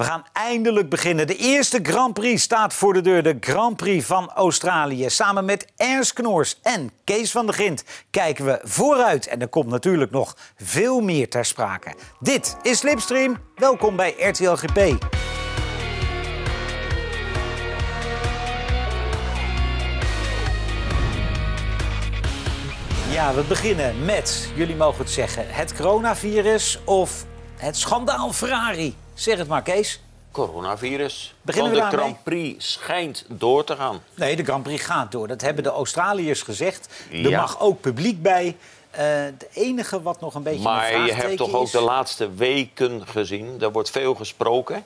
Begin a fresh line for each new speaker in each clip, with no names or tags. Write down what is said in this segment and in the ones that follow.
We gaan eindelijk beginnen. De eerste Grand Prix staat voor de deur. De Grand Prix van Australië. Samen met Ernst Knoors en Kees van der Gint kijken we vooruit. En er komt natuurlijk nog veel meer ter sprake. Dit is Slipstream. Welkom bij RTL GP. Ja, we beginnen met, jullie mogen het zeggen, het coronavirus of het schandaal Ferrari. Zeg het maar, Kees.
Coronavirus.
Beginnen
Want de? Grand Prix schijnt door te gaan.
Nee, de Grand Prix gaat door. Dat hebben de Australiërs gezegd. Er mag ook publiek bij. Eh het enige wat nog een beetje een
Maar je hebt toch ook
is...
de laatste weken gezien. Er wordt veel gesproken.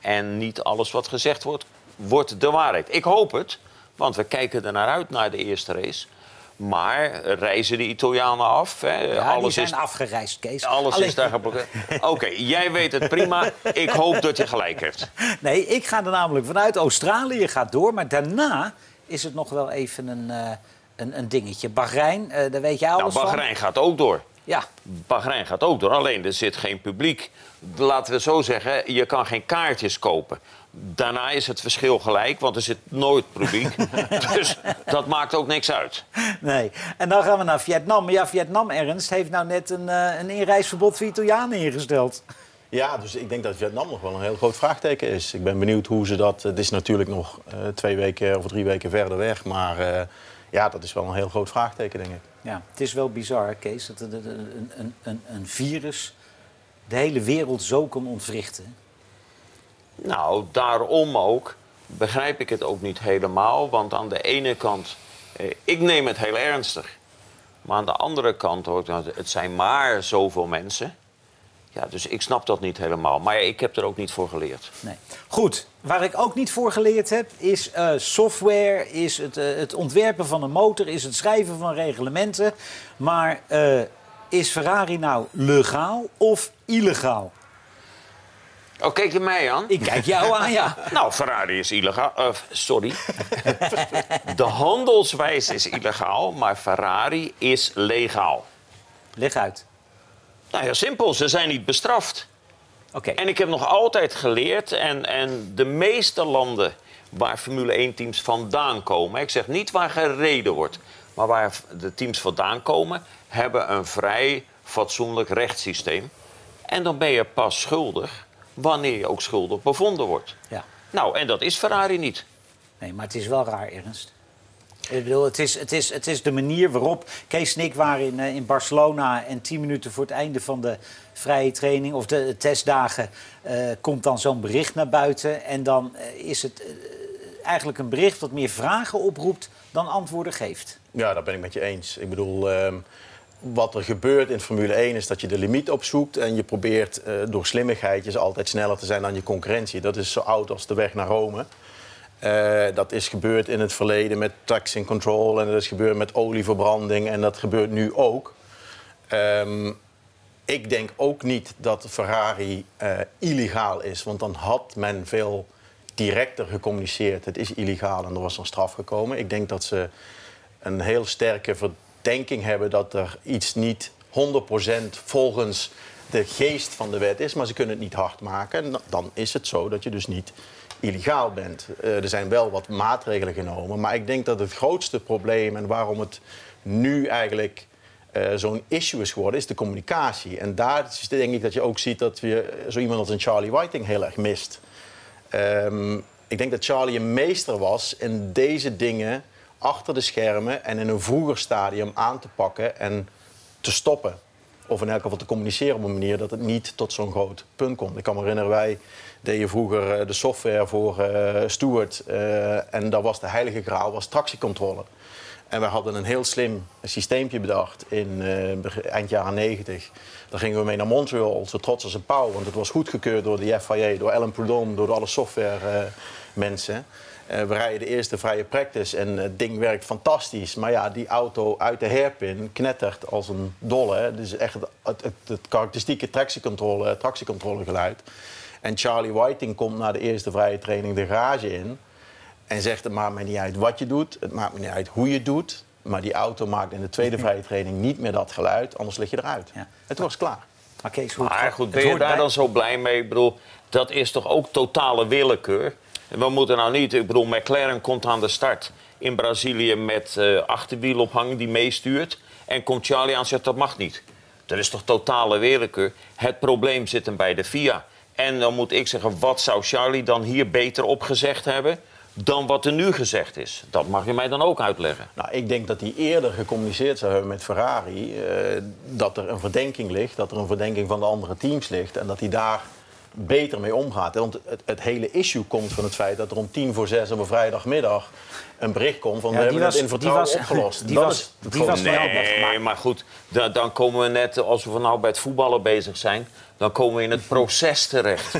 En niet alles wat gezegd wordt, wordt de waarheid. Ik hoop het, want we kijken er naar uit naar de eerste race. Maar reizen de Italianen af? Hè?
Ja, die
alles
zijn
is,
afgereisd, Kees.
alles
Alleen-
is daar geblokkeerd. Oké, jij weet het prima. Ik hoop dat je gelijk hebt.
Nee, ik ga er namelijk vanuit. Australië gaat door, maar daarna is het nog wel even een, eh, een, een dingetje. Bahrein, eh, daar weet jij
Nou,
alles van.
Bahrein gaat ook door.
Ja,
Bahrein gaat ook door, alleen er zit geen publiek. Laten we zo zeggen, je kan geen kaartjes kopen. Daarna is het verschil gelijk, want er zit nooit publiek. dus dat maakt ook niks uit.
nee. En dan gaan we naar Vietnam. Maar ja, Vietnam, Ernst, heeft nou net een, eh, een inreisverbod voor Italianen ingesteld.
Ja, dus ik denk dat Vietnam nog wel een heel groot vraagteken is. Ik ben benieuwd hoe ze dat... Het is natuurlijk nog eh, twee weken of drie weken verder weg. Maar eh, ja, dat is wel een heel groot vraagteken, denk ik.
Ja, het is wel bizar, Kees, dat een, een, een, een, een virus de hele wereld zo kan ontwrichten.
Nou, daarom ook begrijp ik het ook niet helemaal. Want aan de ene kant, eh, ik neem het heel ernstig. Maar aan de andere kant, nou, het zijn maar zoveel mensen. Ja, dus ik snap dat niet helemaal. Maar ik heb er ook niet voor geleerd.
Nee. Goed, waar ik ook niet voor geleerd heb, is eh, software, is het, eh, het ontwerpen van een motor, is het schrijven van reglementen. Maar eh, is Ferrari nou legaal of illegaal?
Oh, kijk je mij aan?
Ik kijk jou aan, ja.
Nou, Ferrari is illegaal. Eh, sorry. De handelswijze is illegaal, maar Ferrari is legaal.
Leg uit.
Nou ja, simpel. Ze zijn niet bestraft.
Oké.
En ik heb nog altijd geleerd, en, en de meeste landen waar Formule 1-teams vandaan komen... ik zeg niet waar gereden wordt, maar waar de teams vandaan komen... hebben een vrij fatsoenlijk rechtssysteem. En dan ben je pas schuldig wanneer je ook schuldig bevonden wordt.
Ja.
Nou, en dat is Ferrari niet.
Nee, maar het is wel raar, Ernst. Ik bedoel, het is, het is, het is de manier waarop... Kees en ik waren in, eh, in Barcelona... en tien minuten voor het einde van de vrije training... of de, de testdagen, eh, komt dan zo'n bericht naar buiten. En dan eh, is het eigenlijk een bericht... dat meer vragen oproept dan antwoorden geeft.
Ja, dat ben ik met je eens. Ik bedoel, ehm, wat er gebeurt in Formule 1 is dat je de limiet opzoekt... en je probeert eh, door slimmigheidjes altijd sneller te zijn dan je concurrentie. Dat is zo oud als de weg naar Rome. Eh, dat is gebeurd in het verleden met traction control... en dat is gebeurd met olieverbranding en dat gebeurt nu ook. Ehm, ik denk ook niet dat Ferrari eh, illegaal is, want dan had men veel directer gecommuniceerd. Het is illegaal en er was een straf gekomen. Ik denk dat ze een heel sterke verdenking hebben dat er iets niet 100% volgens de geest van de wet is, maar ze kunnen het niet hard maken. En dan is het zo dat je dus niet illegaal bent. Eh, er zijn wel wat maatregelen genomen, maar ik denk dat het grootste probleem en waarom het nu eigenlijk eh, zo'n issue is geworden, is de communicatie. En daar denk ik dat je ook ziet dat je zo iemand als een Charlie Whiting heel erg mist. Ehm, ik denk dat Charlie een meester was in deze dingen achter de schermen en in een vroeger stadium aan te pakken en te stoppen. Of in elk geval te communiceren op een manier dat het niet tot zo'n groot punt komt. Ik kan me herinneren, wij deden vroeger eh, de software voor eh Stuart. eh, en daar was de heilige graal, was tractiecontrole. En we hadden een heel slim systeempje bedacht in eind jaren 90. Daar gingen we mee naar Montreal, zo trots als een pauw. Want het was goedgekeurd door de FIA, door Alan Prudhomme, door alle software mensen. Eh, we rijden de eerste vrije practice en het ding werkt fantastisch. Maar ja, die auto uit de hairpin knettert als een dolle. Dus echt het, het, het, het karakteristieke tractiecontrole, tractiecontrolegeluid. En Charlie Whiting komt na de eerste vrije training de garage in. En zegt, het maakt me niet uit wat je doet. Het maakt me niet uit hoe je het doet. Maar die auto maakt in de tweede vrije training niet meer dat geluid. Anders lig je eruit.
Ja.
Het was klaar.
Maar Kees, hoe het
Maar
gaat-
goed, ben je daar
bij-
dan zo blij mee? Ik bedoel, Dat is toch ook totale willekeur? We moeten nou niet... Ik bedoel, McLaren komt aan de start in Brazilië met uh, achterwielophang die meestuurt. En komt Charlie aan en zegt dat mag niet. Dat is toch totale willekeur? Het probleem zit hem bij de FIA. En dan moet ik zeggen, wat zou Charlie dan hier beter op gezegd hebben dan wat er nu gezegd is? Dat mag je mij dan ook uitleggen.
Nou, ik denk dat hij eerder gecommuniceerd zou hebben met Ferrari eh, dat er een verdenking ligt, dat er een verdenking van de andere teams ligt en dat hij daar beter mee omgaat. Want het, het, hele issue komt van het feit dat er om tien voor zes op een vrijdagmiddag een bericht komt van ja, we hebben was, het in vertrouwen opgelost.
Die dat was, die was
nee, maar goed, dan, dan, komen we net, als we nou bij het voetballen bezig zijn... dan komen we in het proces terecht.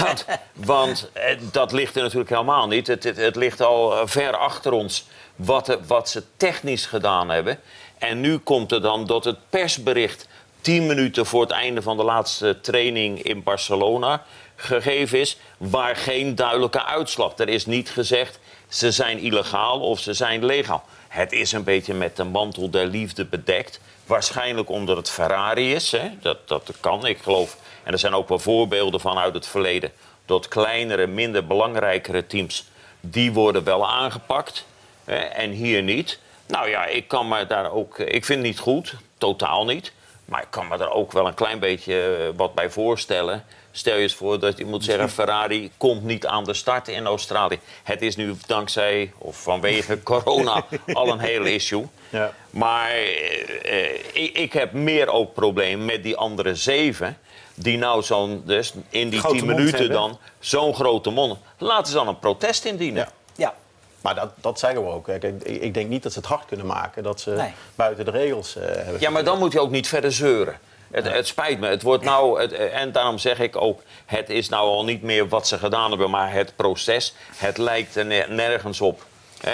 want, want eh, dat ligt er natuurlijk helemaal niet. Het, het, het ligt al eh, ver achter ons wat, wat ze technisch gedaan hebben. En nu komt er dan dat het persbericht tien minuten voor het einde van de laatste training in Barcelona gegeven is, waar geen duidelijke uitslag. Er is niet gezegd ze zijn illegaal of ze zijn legaal. Het is een beetje met de mantel der liefde bedekt. Waarschijnlijk omdat het Ferrari is. Hè? Dat, dat kan, ik geloof. En er zijn ook wel voorbeelden van uit het verleden. Dat kleinere, minder belangrijkere teams, die worden wel aangepakt. Hè? En hier niet. Nou ja, ik kan me daar ook. Ik vind het niet goed, totaal niet. Maar ik kan me daar ook wel een klein beetje eh, wat bij voorstellen. Stel je eens voor dat je moet zeggen: Ferrari komt niet aan de start in Australië. Het is nu dankzij of vanwege corona al een hele issue. Ja. Maar eh, eh, ik, ik, heb meer ook problemen met die andere zeven. Die nou zo'n, dus in die tien minuten dan zo'n grote mond. Laten ze dan een protest indienen.
Ja. ja.
Maar dat, dat zeggen we ook. Ik, ik, denk niet dat ze het hard kunnen maken dat ze buiten de regels uh, hebben.
Ja, maar dan moet je ook niet verder zeuren. Het, het, spijt me. Het wordt nou, het, en daarom zeg ik ook, het is nou al niet meer wat ze gedaan hebben, maar het proces. Het lijkt er nergens op. Hè,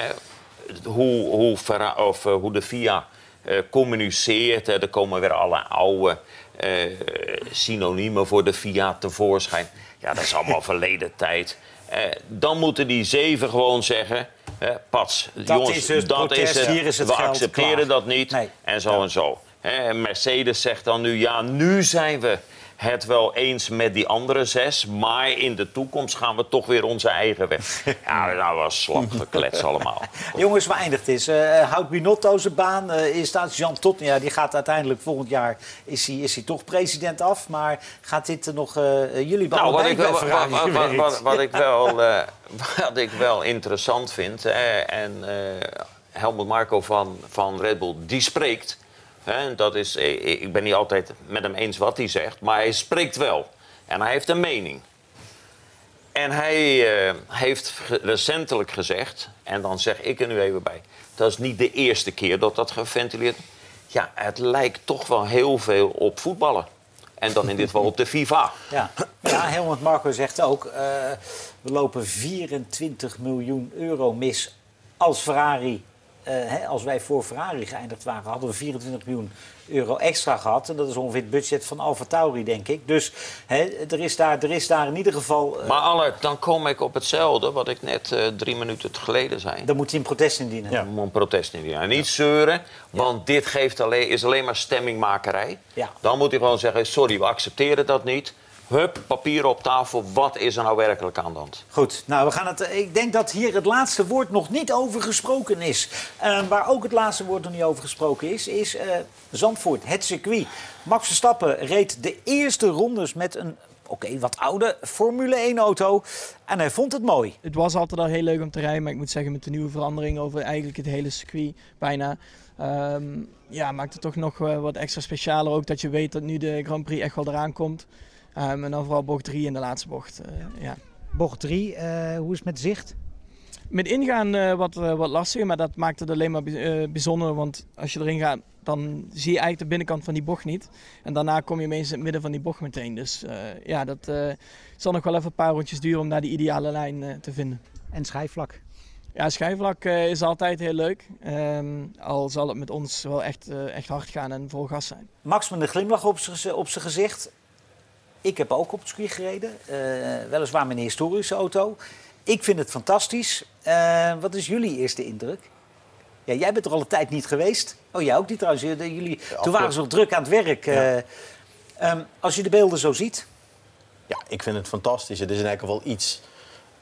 hoe, hoe, of, uh, hoe de FIA uh, communiceert. er komen weer alle oude uh, synoniemen voor de FIA tevoorschijn. Ja, dat is allemaal verleden tijd. Dan moeten die zeven gewoon zeggen... Pats,
dat jongens, is het dat is het. Hier is het
we accepteren dat niet. En zo en zo. En Mercedes zegt dan nu, ja, nu zijn we het wel eens met die andere zes. Maar in de toekomst gaan we toch weer onze eigen weg. Ja, nou was slap geklets allemaal.
Jongens, waar eindigt is? Uh, houdt Binotto zijn baan? Uh, staat Jean Tot? Ja, die gaat uiteindelijk volgend jaar is hij, is hij toch president af. Maar gaat dit nog uh, jullie baan? Nou,
wat ik, wel, wat, wat, wat, ik wel, wat ik wel interessant vind. en Helmut Marco van, van Red Bull, die spreekt dat is, eh, ik ben niet altijd met hem eens wat hij zegt, maar hij spreekt wel. En hij heeft een mening. En hij uh, heeft recentelijk gezegd, en dan zeg ik er nu even bij... dat is niet de eerste keer dat dat geventileerd Ja, het lijkt toch wel heel veel op voetballen. En dan in dit geval op de FIFA.
Ja, ja Helmut Marco zegt ook... We lopen 24 miljoen euro mis als Ferrari hè, als wij voor Ferrari geëindigd waren, hadden we 24 miljoen euro extra gehad. En dat is ongeveer het budget van Alfa Tauri, denk ik. Dus hè, er, is daar, er is daar in ieder geval...
Uh... Maar Allard, dan kom ik op hetzelfde wat ik net uh, drie minuten geleden zei.
Dan moet hij een protest indienen.
Ja, een protest indienen. En niet zeuren, want dit geeft alleen, is alleen maar stemmingmakerij. Ja. Dan moet hij gewoon zeggen, sorry, we accepteren dat niet. Hup, papier op tafel. Wat is er nou werkelijk aan de hand?
Goed, nou, we gaan het. Ik denk dat hier het laatste woord nog niet over gesproken is. Uh, waar ook het laatste woord nog niet over gesproken is, is uh, Zandvoort, het circuit. Max Verstappen reed de eerste rondes met een oké, wat oude Formule 1-auto. En hij vond het mooi.
Het was altijd al heel leuk om te rijden, maar ik moet zeggen, met de nieuwe verandering over eigenlijk het hele circuit bijna. Um, ja, maakt het toch nog wat extra specialer ook dat je weet dat nu de Grand Prix echt wel eraan komt. Um, en dan vooral bocht 3 in de laatste bocht. Uh, ja.
Bocht 3, uh, hoe is het met zicht?
Met ingaan uh, wat, wat lastiger, maar dat maakt het alleen maar bijzonder. Want als je erin gaat, dan zie je eigenlijk de binnenkant van die bocht niet. En daarna kom je ineens in het midden van die bocht meteen. Dus ja, dat zal nog wel even een paar rondjes duren om daar die ideale lijn te vinden.
En schijfvlak?
Ja, schijfvlak is altijd heel leuk. Um, al zal het met ons wel echt, echt hard gaan en vol gas zijn.
Max met een glimlach op zijn gezicht. Ik heb ook op het circuit gereden. Uh, weliswaar met een historische auto. Ik vind het fantastisch. Uh, wat is jullie eerste indruk? Ja, jij bent er al een tijd niet geweest. Oh, jij ook niet trouwens. Jullie, toen waren ze nog druk aan het werk. Ja. Uh, um, als je de beelden zo ziet.
Ja, ik vind het fantastisch. Het is in elk geval iets,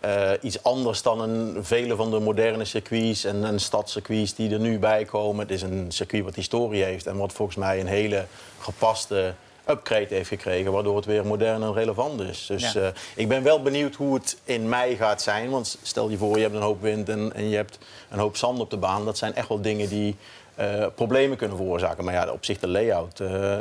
eh, iets anders dan een, vele van de moderne circuits en, en stadscircuits die er nu bij komen. Het is een circuit wat historie heeft en wat volgens mij een hele gepaste upgrade heeft gekregen, waardoor het weer modern en relevant is. Dus
Ja.
eh, ik ben wel benieuwd hoe het in mei gaat zijn. Want stel je voor, je hebt een hoop wind en, en je hebt een hoop zand op de baan. Dat zijn echt wel dingen die eh, problemen kunnen veroorzaken. Maar ja, op zich de layout eh,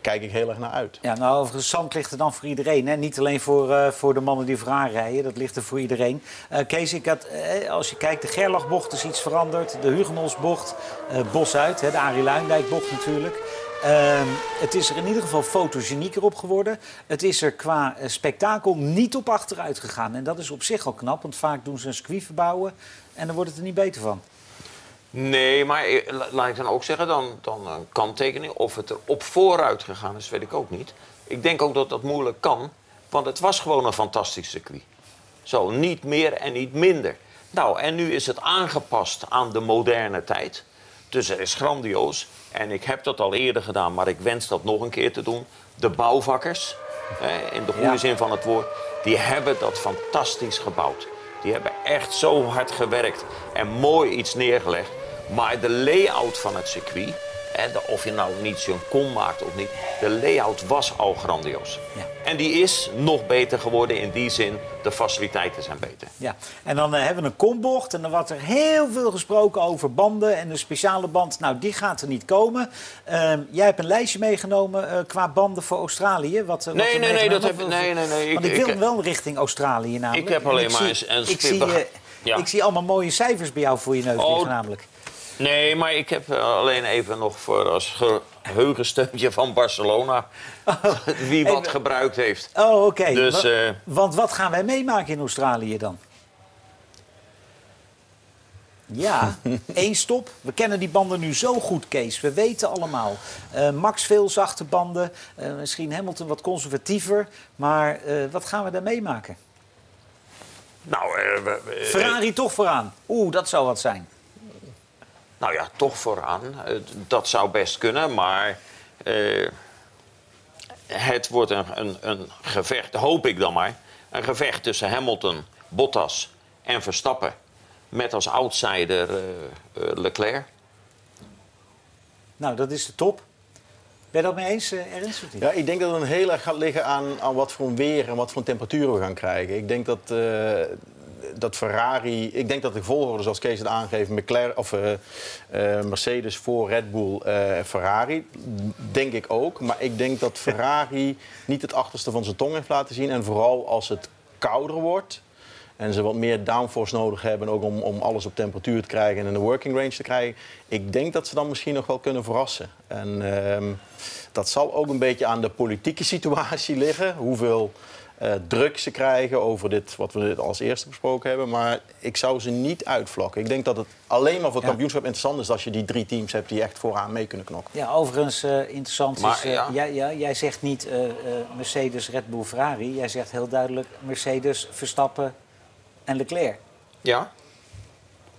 kijk ik heel erg naar uit.
Ja, nou, overigens, zand ligt er dan voor iedereen. Hè? Niet alleen voor, voor de mannen die vooraan rijden, dat ligt er voor iedereen. Kees, ik had, als je kijkt, de Gerlachbocht is iets veranderd. De Hugenholsbocht, eh Bos uit, hè? de Arie Luindijkbocht natuurlijk. Ehm, het is er in ieder geval fotogenieker op geworden. Het is er qua eh, spektakel niet op achteruit gegaan. En dat is op zich al knap, want vaak doen ze een circuit verbouwen... en dan wordt het er niet beter van.
Nee, maar eh, la- laat ik dan ook zeggen, dan, dan een kanttekening. Of het er op vooruit gegaan is, weet ik ook niet. Ik denk ook dat dat moeilijk kan, want het was gewoon een fantastisch circuit. Zo, niet meer en niet minder. Nou, en nu is het aangepast aan de moderne tijd. Dus het is grandioos. En ik heb dat al eerder gedaan, maar ik wens dat nog een keer te doen. De bouwvakkers, hè, in de goede
Ja.
zin van het woord, die hebben dat fantastisch gebouwd. Die hebben echt zo hard gewerkt en mooi iets neergelegd. Maar de layout van het circuit, hè, of je nou niet zo'n kom maakt of niet, de layout was al grandioos.
Ja.
En die is nog beter geworden in die zin, de faciliteiten zijn beter.
Ja, en dan eh, hebben we een kombocht en dan wordt er heel veel gesproken over banden en de speciale band. Nou, die gaat er niet komen. Ehm, jij hebt een lijstje meegenomen eh, qua banden voor Australië. Wat, eh, wat
Nee, nee, nee, dat heb- nee, nee, nee, ik-
Want ik,
ik-
wil wel richting Australië namelijk.
Ik heb
En
alleen maar
zie-
een- een
ik, zie,
Ja.
ik zie allemaal mooie cijfers bij jou voor je neus
Oh,
liggen namelijk.
Nee, maar ik heb eh, alleen even nog voor als geheugensteuntje van Barcelona wie wat
Even-
gebruikt heeft.
Oh, oké.
Dus,
Wa-
eh,
Want wat gaan wij meemaken in Australië dan? Ja, één stop. We kennen die banden nu zo goed, Kees. We weten allemaal. Eh, Max veel zachte banden. eh, misschien Hamilton wat conservatiever. Maar wat gaan we daar meemaken?
Nou,
Ferrari toch vooraan. Oeh, dat zou wat zijn.
Nou ja, toch vooraan. Eh, dat zou best kunnen, maar eh, het wordt een, een, een gevecht, hoop ik dan maar. Een gevecht tussen Hamilton, Bottas en Verstappen. Met als outsider eh, Leclerc.
Nou, dat is de top. Ben je dat mee eens, eh, Ernst? of niet?
Ja, ik denk dat het een heel erg gaat liggen aan, aan wat voor een weer en wat voor temperaturen we gaan krijgen. Ik denk dat, eh, dat Ferrari, ik denk dat de volgorde zoals Kees het aangeeft, McLaren, of, eh, eh, Mercedes voor Red Bull, eh, Ferrari, denk ik ook. Maar ik denk dat Ferrari niet het achterste van zijn tong heeft laten zien. En vooral als het kouder wordt en ze wat meer downforce nodig hebben, ook om, om alles op temperatuur te krijgen en in de working range te krijgen. Ik denk dat ze dan misschien nog wel kunnen verrassen. En ehm, dat zal ook een beetje aan de politieke situatie liggen. Hoeveel eh, druk ze krijgen over dit, wat we als eerste besproken hebben. Maar ik zou ze niet uitvlakken. Ik denk dat het alleen maar voor het
Ja.
kampioenschap interessant is als je die drie teams hebt die echt vooraan mee kunnen knokken.
Ja, overigens eh, interessant
Maar,
is... eh,
ja.
jij, ja, jij zegt niet eh, eh, Mercedes, Red Bull, Ferrari. Jij zegt heel duidelijk Mercedes, Verstappen en Leclerc.
Ja?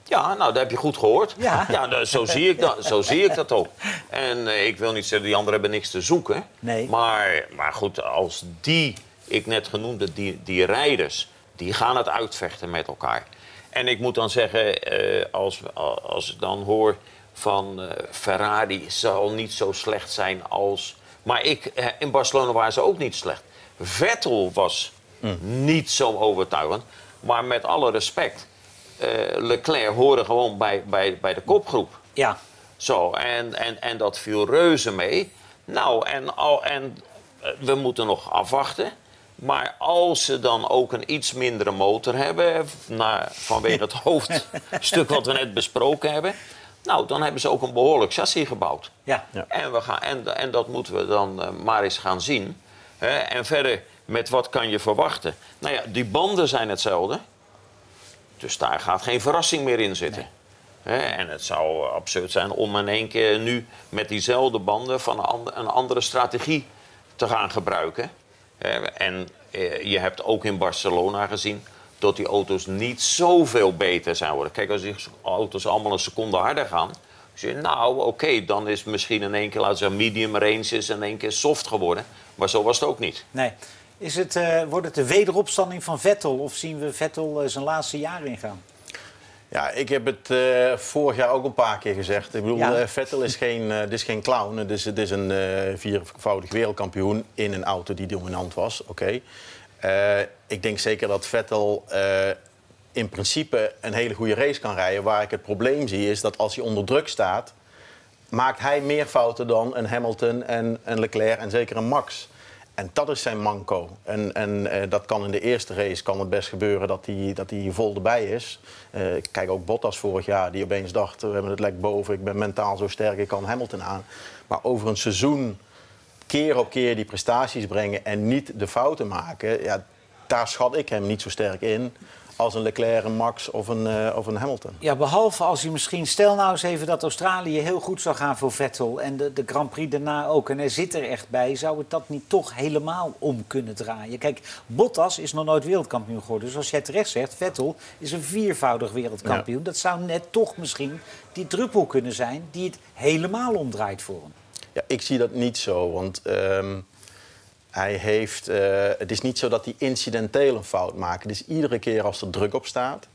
Ja, nou, dat heb je goed gehoord.
Ja.
nou, zo, zie ik dat, zo zie ik dat ook. En eh, ik wil niet zeggen, die anderen hebben niks te zoeken.
Nee.
Maar, maar goed, als die, ik net genoemde, die, die rijders... die gaan het uitvechten met elkaar. En ik moet dan zeggen, eh, als, als ik dan hoor van eh, Ferrari... zal niet zo slecht zijn als... Maar ik, eh, in Barcelona waren ze ook niet slecht. Vettel was niet zo overtuigend. Maar met alle respect... Leclerc hoorde gewoon bij, bij, bij de kopgroep.
Ja,
Zo, en, en, en dat viel reuze mee. Nou, en, al, en we moeten nog afwachten. Maar als ze dan ook een iets mindere motor hebben, na, vanwege het hoofdstuk wat we net besproken hebben, nou, dan hebben ze ook een behoorlijk chassis gebouwd.
ja.
Ja.
En, we gaan, en, en dat moeten we dan eh, maar eens gaan zien. Hè? En verder, met wat kan je verwachten? Nou ja, die banden zijn hetzelfde. Dus daar gaat geen verrassing meer in zitten. Hè? En het zou absurd zijn om in één keer nu met diezelfde banden van een andere strategie te gaan gebruiken. Hè? En eh, je hebt ook in Barcelona gezien dat die auto's niet zoveel beter zijn worden. Kijk, als die auto's allemaal een seconde harder gaan, zie je, nou oké, dan is misschien in één keer, laten we medium range is in één keer soft geworden. Maar zo was het ook niet.
Nee. Is het, eh, wordt het de wederopstanding van Vettel of zien we Vettel eh, zijn laatste jaar ingaan?
Ja, ik heb het eh, vorig jaar ook een paar keer gezegd. Ik bedoel,
Ja.
eh, Vettel is geen, eh, dit is geen clown. Het is, het is een viervoudig wereldkampioen in een auto die dominant was. Oké. Ik denk zeker dat Vettel in principe een hele goede race kan rijden. Waar ik het probleem zie is dat als hij onder druk staat... maakt hij meer fouten dan een Hamilton en een Leclerc en zeker een Max. En dat is zijn manco. En, en eh, dat kan in de eerste race kan het best gebeuren dat hij, dat vol erbij is. Eh, kijk ook Bottas vorig jaar, die opeens dacht... we hebben het lek boven, ik ben mentaal zo sterk, ik kan Hamilton aan. Maar over een seizoen keer op keer die prestaties brengen... en niet de fouten maken, ja, daar schat ik hem niet zo sterk in... als een Leclerc, een Max of een, eh, of een Hamilton.
Ja, behalve als hij misschien... Stel nou eens even dat Australië heel goed zou gaan voor Vettel... en de, de Grand Prix daarna ook, en hij zit er echt bij... zou het dat niet toch helemaal om kunnen draaien? Kijk, Bottas is nog nooit wereldkampioen geworden. Dus als jij terecht zegt, Vettel is een viervoudig wereldkampioen. Dat zou net toch misschien die druppel kunnen zijn... die het helemaal omdraait voor hem.
Ja, ik zie dat niet zo, want ehm, hij heeft, eh, het is niet zo dat hij incidenteel een fout maakt. Het is iedere keer als er druk op staat.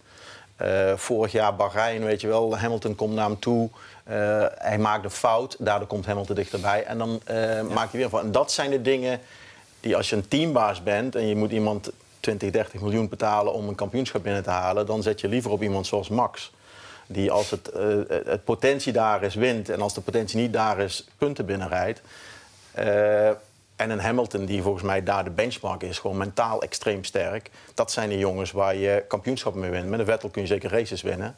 Eh, vorig jaar Bahrein, weet je wel, Hamilton komt naar hem toe. eh, hij maakt een fout, daardoor komt Hamilton dichterbij. En dan eh, maakt hij weer een fout. En dat zijn de dingen die als je een teambaas bent... en je moet iemand 20, 30 miljoen betalen om een kampioenschap binnen te halen... dan zet je liever op iemand zoals Max. Die als het, het potentie daar is, wint. En als de potentie niet daar is, punten binnenrijdt. En een Hamilton die volgens mij daar de benchmark is. Gewoon mentaal extreem sterk. Dat zijn de jongens waar je kampioenschappen mee wint. Met een Vettel kun je zeker races winnen.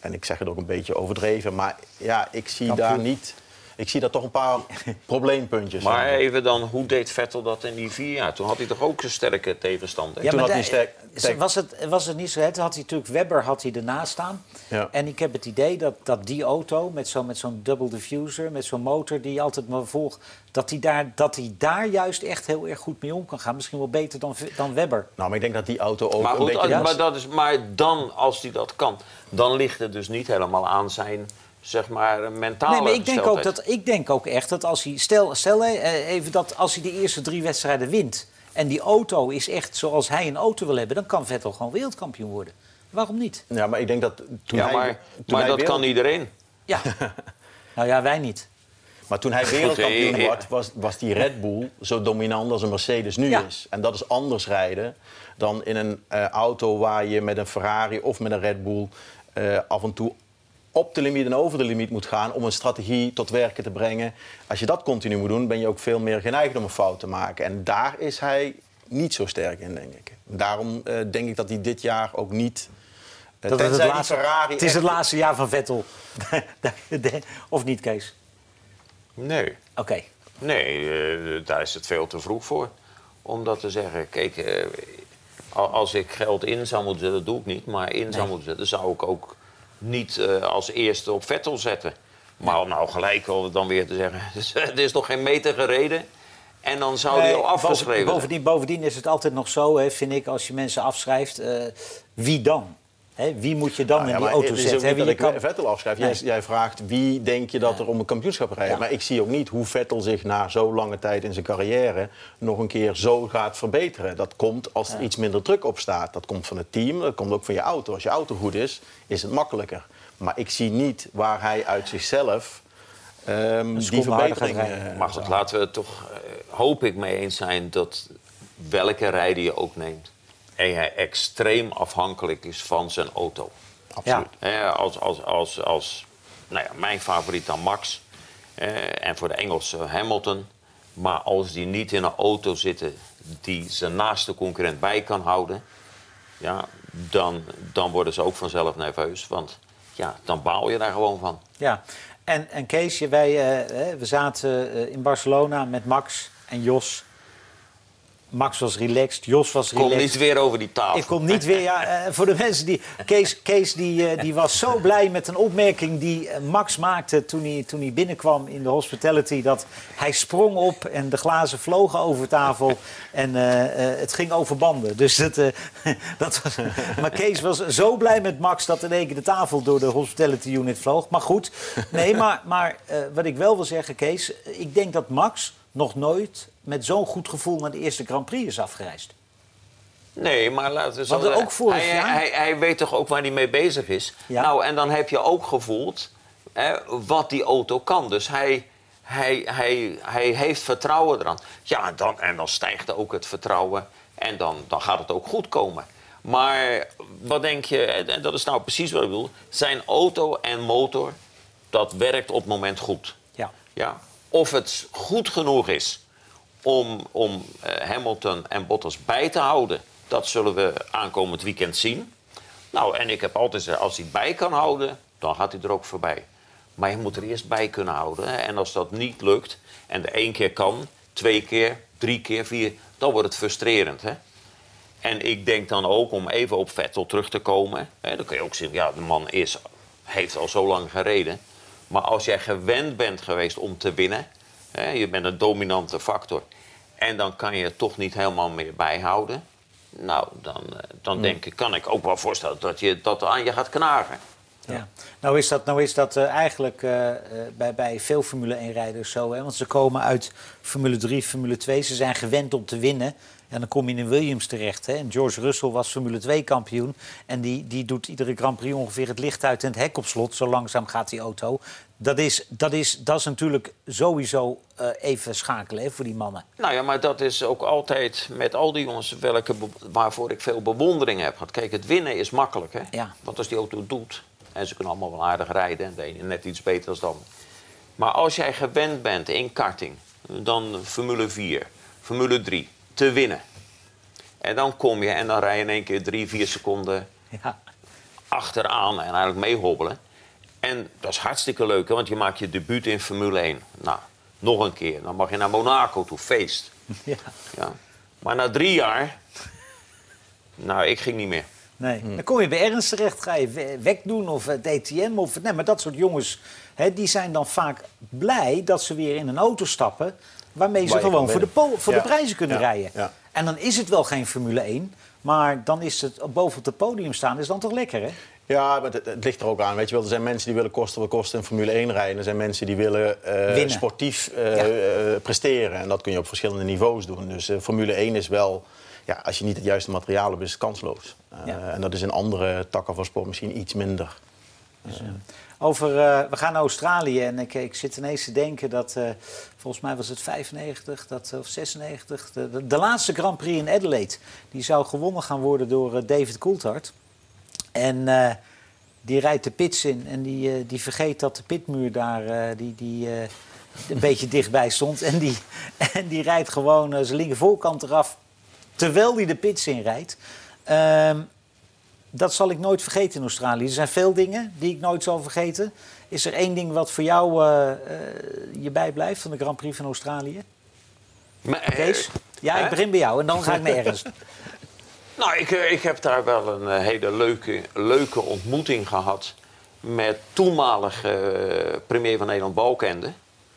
En ik zeg het ook een beetje overdreven. Maar ja, ik zie
Kampioen.
daar niet... Ik zie daar toch een paar probleempuntjes.
Maar
in.
even dan, hoe deed Vettel dat in die vier jaar? Toen had hij toch ook een sterke tegenstander?
Ja,
Toen had hij sterk- sterk-
was, het, was het niet zo? Toen had hij natuurlijk Webber had hij ernaast staan.
Ja.
En ik heb het idee dat, dat die auto met zo'n met zo'n double diffuser, met zo'n motor die altijd maar volgt, dat hij daar, dat hij daar juist echt heel erg goed mee om kan gaan. Misschien wel beter dan, dan Webber.
Nou, maar ik denk dat die auto ook
Maar,
een
goed,
beetje...
als- maar, dat is, maar dan, als hij dat kan, dan ligt het dus niet helemaal aan zijn zeg maar, mentale
Nee, maar ik denk, ook dat, ik denk ook echt dat als hij. Stel, stel eh, even dat als hij de eerste drie wedstrijden wint. en die auto is echt zoals hij een auto wil hebben. dan kan Vettel gewoon wereldkampioen worden. Waarom niet?
Ja, maar ik denk dat toen
Ja,
hij...
maar,
toen
maar
hij
dat
wereld-
kan iedereen.
Ja. nou ja, wij niet.
Maar toen hij wereldkampioen werd, was, was die Red Bull zo dominant als een Mercedes nu
Ja.
is. En dat is anders rijden dan in een eh, auto waar je met een Ferrari of met een Red Bull eh, af en toe op de limiet en over de limiet moet gaan om een strategie tot werken te brengen. Als je dat continu moet doen, ben je ook veel meer geneigd om een fout te maken. En daar is hij niet zo sterk in, denk ik. Daarom eh, denk ik dat hij dit jaar ook niet... eh,
Dat het,
tenzij
het,
die
laatste,
Ferrari
het is het laatste jaar van Vettel. of niet, Kees?
Nee,
Oké.
nee eh, daar is het veel te vroeg voor. Om dat te zeggen. Kijk, al- als ik geld in zou moeten zetten, dat doe ik niet. Maar in zou moeten zetten, zou ik ook niet eh, als eerste op Vettel zetten. Maar om nou gelijk al dan weer te zeggen, het is nog geen meter gereden. En dan zou die
Nee,
al afgeschreven
bovendien, bovendien is het altijd nog zo, hè, vind ik, als je mensen afschrijft. eh, wie dan? Hè, wie moet je dan
Nou ja,
in die auto
het is ook
zetten? Wie
ik
kan-
Vettel afschrijf.
Nee.
Jij, jij vraagt wie denk je dat er om een kampioenschap rijdt.
Ja.
Maar ik zie ook niet hoe Vettel zich na zo'n lange tijd in zijn carrière nog een keer zo gaat verbeteren. Dat komt als er iets minder druk op staat. Dat komt van het team, dat komt ook van je auto. Als je auto goed is, is het makkelijker. Maar ik zie niet waar hij uit zichzelf ehm, die verbetering...
rijden.
eh,
Maar goed, laten we het toch, eh, hoop ik, mee eens zijn dat welke rijder je ook neemt. En hij extreem afhankelijk is van zijn auto.
Absoluut.
Als, als, als, als nou ja, mijn favoriet dan Max. eh, en voor de Engelsen Hamilton. Maar als die niet in een auto zitten die zijn naaste concurrent bij kan houden. Ja, dan, dan worden ze ook vanzelf nerveus. Want ja, dan baal je daar gewoon van.
Ja, en, en Keesje, wij eh, we zaten eh, in Barcelona met Max en Jos. Max was relaxed, Jos was
Kom
relaxed.
niet weer over die tafel.
Ik kom niet weer. Ja, eh, voor de mensen die. Kees, Kees die, eh, die was zo blij met een opmerking die eh, Max maakte toen hij, toen hij binnenkwam in de hospitality. Dat hij sprong op en de glazen vlogen over tafel. En het ging over banden. Dus dat, dat was. Maar Kees was zo blij met Max dat in één keer de tafel door de hospitality unit vloog. Maar goed, nee, maar, maar wat ik wel wil zeggen, Kees. Ik denk dat Max nog nooit met zo'n goed gevoel naar de eerste Grand Prix is afgereisd.
Nee, maar laten we zo
Want ook vorig
hij,
jaar-
Hij, hij weet toch ook waar hij mee bezig is?
Ja.
Nou, en dan heb je ook gevoeld hè, wat die auto kan. Dus hij, hij, hij, hij heeft vertrouwen eraan. Ja, dan, en dan stijgt ook het vertrouwen. En dan, dan gaat het ook goed komen. Maar wat denk je, en dat is nou precies wat ik bedoel... zijn auto en motor, dat werkt op het moment goed.
Ja.
Ja. Of het goed genoeg is om, om eh, Hamilton en Bottas bij te houden, dat zullen we aankomend weekend zien. Nou, en ik heb altijd gezegd, als hij bij kan houden, dan gaat hij er ook voorbij. Maar je moet er eerst bij kunnen houden. En als dat niet lukt, en de één keer kan, twee keer, drie keer, vier, dan wordt het frustrerend. Hè. En ik denk dan ook, om even op Vettel terug te komen... Hè, dan kun je ook zeggen, ja, de man is, heeft al zo lang gereden. Maar als jij gewend bent geweest om te winnen... Je bent een dominante factor... en dan kan je het toch niet helemaal meer bijhouden... nou, dan, eh, dan denk ik, kan ik ook wel voorstellen dat je dat aan je gaat knagen.
Ja. Nou is dat, nou is dat eh, eigenlijk eh, bij, bij veel Formule 1-rijders zo. Hè? Want ze komen uit Formule 3, Formule 2. Ze zijn gewend om te winnen. En dan kom je in Williams terecht. Hè? En George Russell was Formule 2-kampioen. En die, die doet iedere Grand Prix ongeveer het licht uit en het hek op slot. Zo langzaam gaat die auto. Dat is, dat is, dat is natuurlijk sowieso eh, even schakelen hè, voor die mannen.
Nou ja, maar dat is ook altijd met al die jongens welke waarvoor ik veel bewondering heb gehad. Kijk, het winnen is makkelijk, hè?
Ja.
Want als die auto het doet, en ze kunnen allemaal wel aardig rijden, en de ene net iets beter dan de ander. Maar als jij gewend bent in karting, dan Formule 4, Formule 3, te winnen. En dan kom je en dan rij je in één keer drie, vier seconden
Ja.
achteraan en eigenlijk meehobbelen. En dat is hartstikke leuk, hè, want je maakt je debuut in Formule 1. Nou, nog een keer. Dan mag je naar Monaco toe, feest.
Ja.
Ja. Maar na drie jaar... Nou, ik ging niet meer.
Nee. Dan kom je bij Ernst terecht, ga je we- wegdoen of het DTM. Of, nee, maar dat soort jongens, hè, die zijn dan vaak blij dat ze weer in een auto stappen... waarmee ze
Waar
gewoon voor de, voor de prijzen kunnen rijden. En dan is het wel geen Formule 1, maar dan is het boven op het podium staan, is dan toch lekker, hè?
Ja, maar het, het ligt er ook aan. Weet je wel, er zijn mensen die willen kosten wat kosten in Formule 1 rijden. Er zijn mensen die willen eh, sportief eh,
Ja.
eh, presteren. En dat kun je op verschillende niveaus doen. Dus Formule 1 is wel, ja, als je niet het juiste materiaal hebt, is het kansloos.
Ja.
En dat is in andere takken van sport misschien iets minder.
Eh, we gaan naar Australië en ik, ik zit ineens te denken dat, eh, volgens mij was het 95 dat, of 96, de, laatste Grand Prix in Adelaide, die zou gewonnen gaan worden door eh, David Coulthard. En die rijdt de pits in en die, die vergeet dat de pitmuur daar die, die, een beetje dichtbij stond. En die, en die rijdt gewoon zijn linker voorkant eraf terwijl hij de pits inrijdt. Ehm dat zal ik nooit vergeten in Australië. Er zijn veel dingen die ik nooit zal vergeten. Is er één ding wat voor jou eh, eh, je bijblijft van de Grand Prix van Australië?
Maar, eh,
Kees? Ja, ik begin bij jou en dan ga ik naar Ernst.
Nou, ik, ik heb daar wel een hele leuke, leuke ontmoeting gehad... met toenmalige premier van Nederland, Balkende.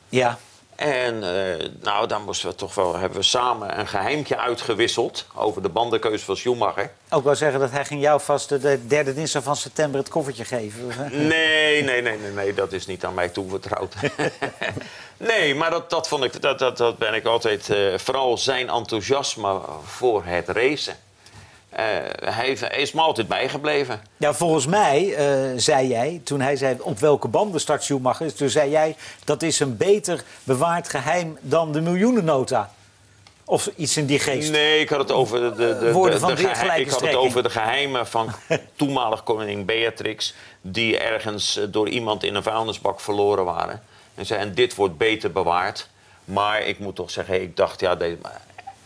Ja,
En eh, nou, daar moesten we toch wel, hebben we samen een geheimtje uitgewisseld... over de bandenkeuze van Schumacher.
ook wel zeggen dat hij ging jou vast de- de derde dinsdag van september het koffertje geven.
Nee, nee, nee, nee, nee, dat is niet aan mij toevertrouwd. nee, maar dat, dat, vond ik, dat, dat, dat ben ik altijd... eh, vooral zijn enthousiasme voor het racen. Eh, hij is me altijd bijgebleven.
Ja, volgens mij eh, zei jij, toen hij zei op welke banden start Schumacher... toen zei jij dat is een beter bewaard geheim dan de miljoenennota. Of iets in die geest.
Nee, ik had het over de, de, de,
Woorden
de-
van
de
de
geheim-
gelijke
ik had het over de geheimen van toenmalig koningin Beatrix... die ergens eh, door iemand in een vuilnisbak verloren waren. En zei, en dit wordt beter bewaard. Maar ik moet toch zeggen, ik dacht, ja, deze,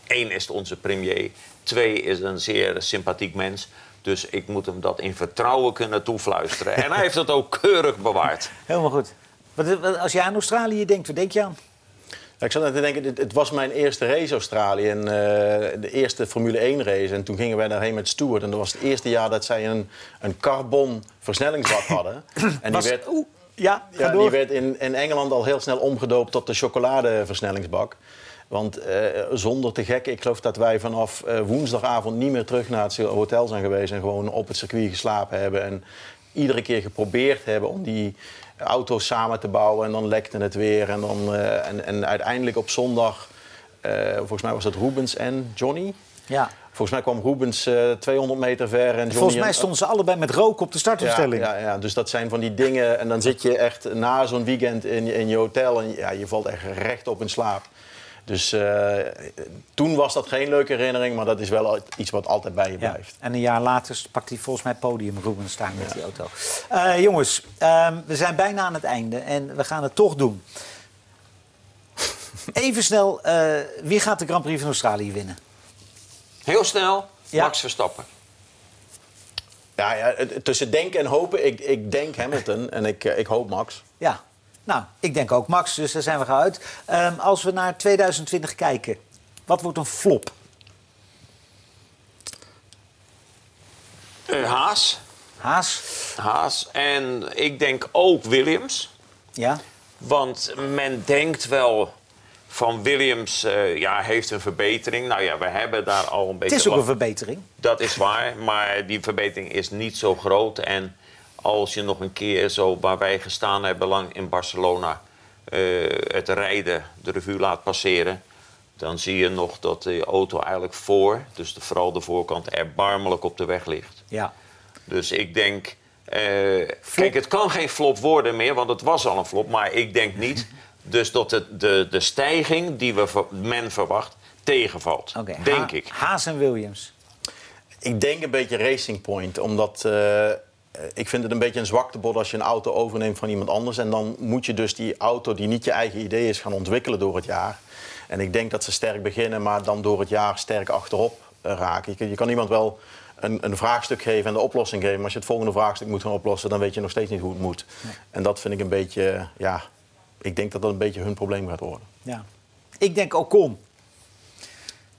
één is onze premier... twee is een zeer sympathiek mens... Dus ik moet hem dat in vertrouwen kunnen toefluisteren. En hij heeft het ook keurig bewaard.
Helemaal goed. Wat, als je aan Australië denkt, wat denk je aan?
Ja, ik zat net te denken, het, het was mijn eerste race Australië. En, eh, de eerste Formule 1 race. En toen gingen wij daarheen met Stuart. En dat was het eerste jaar dat zij een, een carbon versnellingsbak hadden. En die
Was-
werd,
Oeh, ja,
ja, die werd in, in Engeland al heel snel omgedoopt tot de chocoladeversnellingsbak. Want eh, zonder te gekken, ik geloof dat wij vanaf eh, woensdagavond niet meer terug naar het hotel zijn geweest. En gewoon op het circuit geslapen hebben. En iedere keer geprobeerd hebben om die auto's samen te bouwen. En dan lekte het weer. En, dan, eh, en, en uiteindelijk op zondag volgens mij was het Rubens en Johnny.
Ja.
Volgens mij kwam Rubens eh 200 meter ver en Johnny...
Volgens mij stonden ze allebei met rook op de startopstelling.
Ja, ja, ja, dus dat zijn van die dingen. En dan zit je echt na zo'n weekend in, je- in je hotel en ja, je valt echt recht op in slaap. Dus eh, toen was dat geen leuke herinnering, maar dat is wel iets wat altijd bij je
Ja.
blijft.
En een jaar later pakt hij volgens mij podium Ruben staan met die auto. Eh, jongens, ehm, we zijn bijna aan het einde en we gaan het toch doen. Even snel, eh, wie gaat de Grand Prix van Australië winnen?
Heel snel,
Ja.
Max Verstappen.
Ja, ja, tussen denken en hopen. Ik, ik denk Hamilton en ik, ik hoop Max.
Ja, nou, ik denk ook Max, dus daar zijn we gauw uit. Ehm, als we naar 2020 kijken, wat wordt een flop?
Eh, Haas.
Haas?
Haas. En ik denk ook Williams.
Ja?
Want men denkt wel van Williams eh, ja, heeft een verbetering. Nou ja, we hebben daar al een
Het
beetje...
is ook een verbetering.
Dat is waar, maar die verbetering is niet zo groot. En als je nog een keer zo waar wij gestaan hebben lang in Barcelona... eh, het rijden de revue laat passeren... dan zie je nog dat de auto eigenlijk voor, dus de, vooral de voorkant, erbarmelijk op de weg ligt.
Ja.
Dus ik denk... eh, kijk, het kan geen flop worden meer, want het was al een flop. Maar ik denk niet dus dat het, de, de stijging die we, men verwacht tegenvalt.
Oké,
Denk
Ha-
ik.
Haas en Williams.
Ik denk een beetje Racing Point, omdat eh, ik vind het een beetje een zwaktebod als je een auto overneemt van iemand anders. En dan moet je dus die auto die niet je eigen idee is gaan ontwikkelen door het jaar. En ik denk dat ze sterk beginnen, maar dan door het jaar sterk achterop eh, raken. Je, kan- je kan iemand wel een, een vraagstuk geven en de oplossing geven. Maar als je het volgende vraagstuk moet gaan oplossen, dan weet je nog steeds niet hoe het moet. En dat vind ik een beetje, eh, ja, ik denk dat dat een beetje hun probleem gaat worden.
Ja. Ik denk Ocon.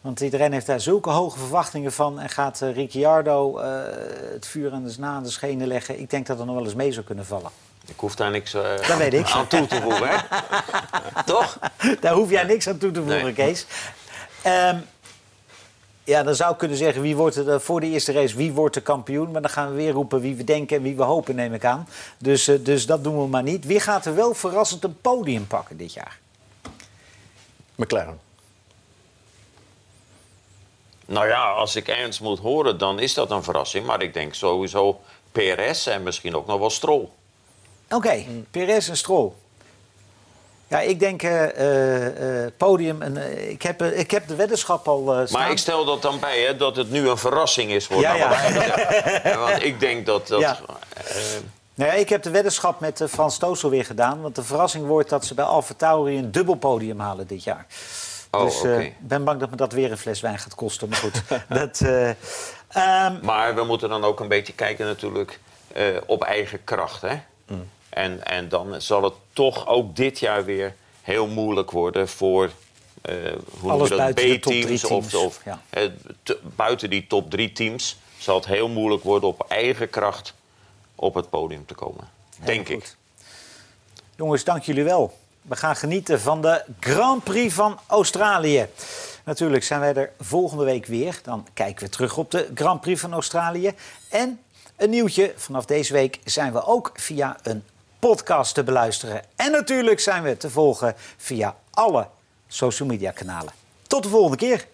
Want iedereen heeft daar zulke hoge verwachtingen van. En gaat eh, Ricciardo eh, het vuur aan de, na de schenen leggen. Ik denk dat er nog wel eens mee zou kunnen vallen.
Ik hoef daar niks eh,
Dat weet ik.
aan toe te voegen. hè? Toch?
Daar hoef jij niks aan toe te voegen,
Nee.
Kees. Ehm, ja, dan zou ik kunnen zeggen, wie wordt er, voor de eerste race, wie wordt de kampioen? Maar dan gaan we weer roepen wie we denken en wie we hopen, neem ik aan. Dus, dus dat doen we maar niet. Wie gaat er wel verrassend een podium pakken dit jaar?
McLaren.
Nou ja, als ik ernst moet horen, dan is dat een verrassing. Maar ik denk sowieso PRS en misschien ook nog wel Stroll.
Oké, Perez en Stroll. Ja, ik denk eh, podium. En, ik, heb, ik heb de weddenschap al staan.
Maar ik stel dat dan bij, hè, dat het nu een verrassing is voor
Ja, ja.
ja. Want ik denk dat dat...
Ja. Nou ja, ik heb de weddenschap met Frans Toosel weer gedaan. Want de verrassing wordt dat ze bij Alfa Tauri een dubbel podium halen dit jaar.
Oh,
dus eh, ik ben bang dat me dat weer een fles wijn gaat kosten. Maar goed, dat... eh, ehm,
Maar we moeten dan ook een beetje kijken natuurlijk eh, op eigen kracht. Hè?
Mm.
En, en dan zal het toch ook dit jaar weer heel moeilijk worden voor eh hoe
Alles
dat,
buiten
B-teams. Of, of,
ja.
eh, te- buiten die top drie teams zal het heel moeilijk worden op eigen kracht op het podium te komen. Denk ik.
Jongens, dank jullie wel. We gaan genieten van de Grand Prix van Australië. Natuurlijk zijn wij er volgende week weer. Dan kijken we terug op de Grand Prix van Australië. En een nieuwtje, vanaf deze week zijn we ook via een podcast te beluisteren. En natuurlijk zijn we te volgen via alle social media kanalen. Tot de volgende keer.